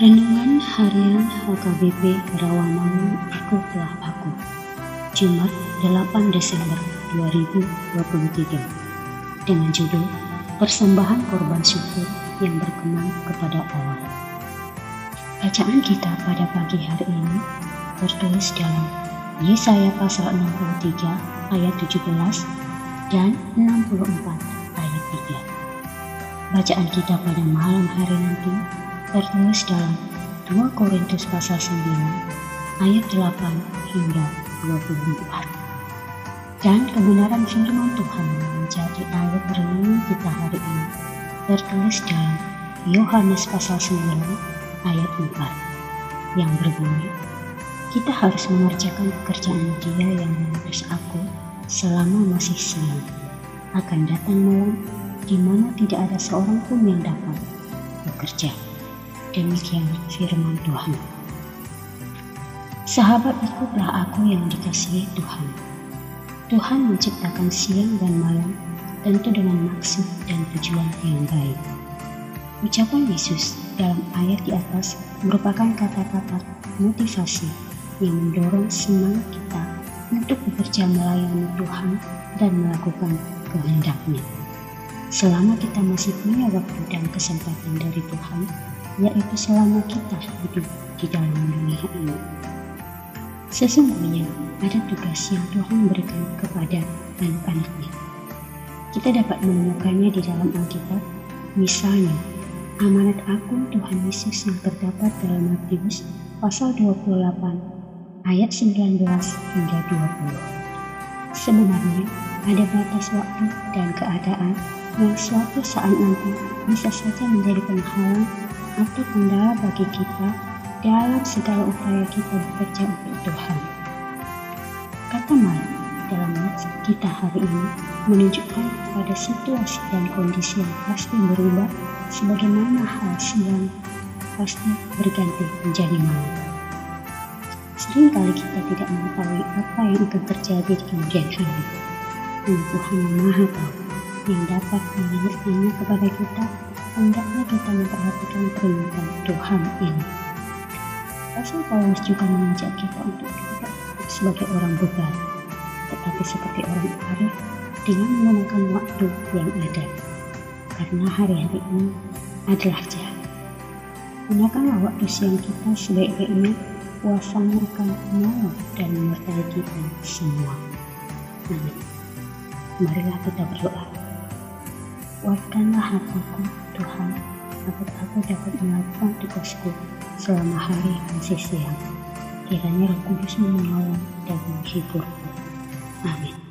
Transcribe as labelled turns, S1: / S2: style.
S1: Renungan Harian HKBP Rawamangun Ikutlah Aku Jumat 8 Desember 2023 dengan judul Persembahan Korban Syukur yang berkenan kepada Allah. Bacaan kita pada pagi hari ini tertulis dalam Yesaya pasal 63 ayat 17 dan 64 ayat 3 Bacaan kita pada malam hari nanti tertulis dalam 2 Korintus pasal 9 ayat 8 hingga 24. Dan kebenaran firman Tuhan menjadi ayat renungan kita hari ini tertulis dalam Yohanes pasal 9 ayat 4 yang berbunyi kita harus mengerjakan pekerjaan dia yang mengutus aku selama masih siang akan datang malam di mana tidak ada seorang pun yang dapat bekerja. Demikian firman Tuhan. Sahabat ikutlah aku yang dikasihi Tuhan. Tuhan menciptakan siang dan malam tentu dengan maksud dan tujuan yang baik. Ucapan Yesus dalam ayat di atas merupakan kata-kata motivasi yang mendorong semangat kita untuk bekerja melayani Tuhan dan melakukan kehendaknya. Selama kita masih punya waktu dan kesempatan dari Tuhan, yaitu selama kita hidup di dalam dunia ini. Sesungguhnya ada tugas yang Tuhan berikan kepada anak-anaknya. Kita dapat menemukannya di dalam Alkitab, misalnya amanat akun Tuhan Yesus yang terdapat dalam Matius pasal 28 ayat 19 hingga 20. Sebenarnya ada batas waktu dan keadaan yang suatu saat nanti bisa saja menjadi penghalang atau kendala bagi kita dalam segala upaya kita bekerja untuk Tuhan. Kata Malik dalam nats kita hari ini menunjukkan pada situasi dan kondisi yang pasti berubah sebagaimana hal siang pasti berganti menjadi malam. Seringkali kita tidak mengetahui apa yang akan terjadi di kemudian hari. Dan Tuhan Maha Tahu yang dapat mengingatkannya kepada kita hendaknya kita memperhatikan perintah Tuhan ini. Rasul Paulus juga mengajak kita untuk tidak sebagai orang beban, tetapi seperti orang arif dengan menggunakan waktu yang ada. Karena hari-hari ini adalah jahat. Gunakanlah waktu siang kita sebaik-baiknya, puasanya akan menolong dan menyertai kita semua. Amin. Marilah kita berdoa. Kuatkanlah hatiku, Tuhan, agar aku dapat melakukan tugasku selama hari masih siang. Kiranya Roh Kudus menolong dan menghiburku. Amin.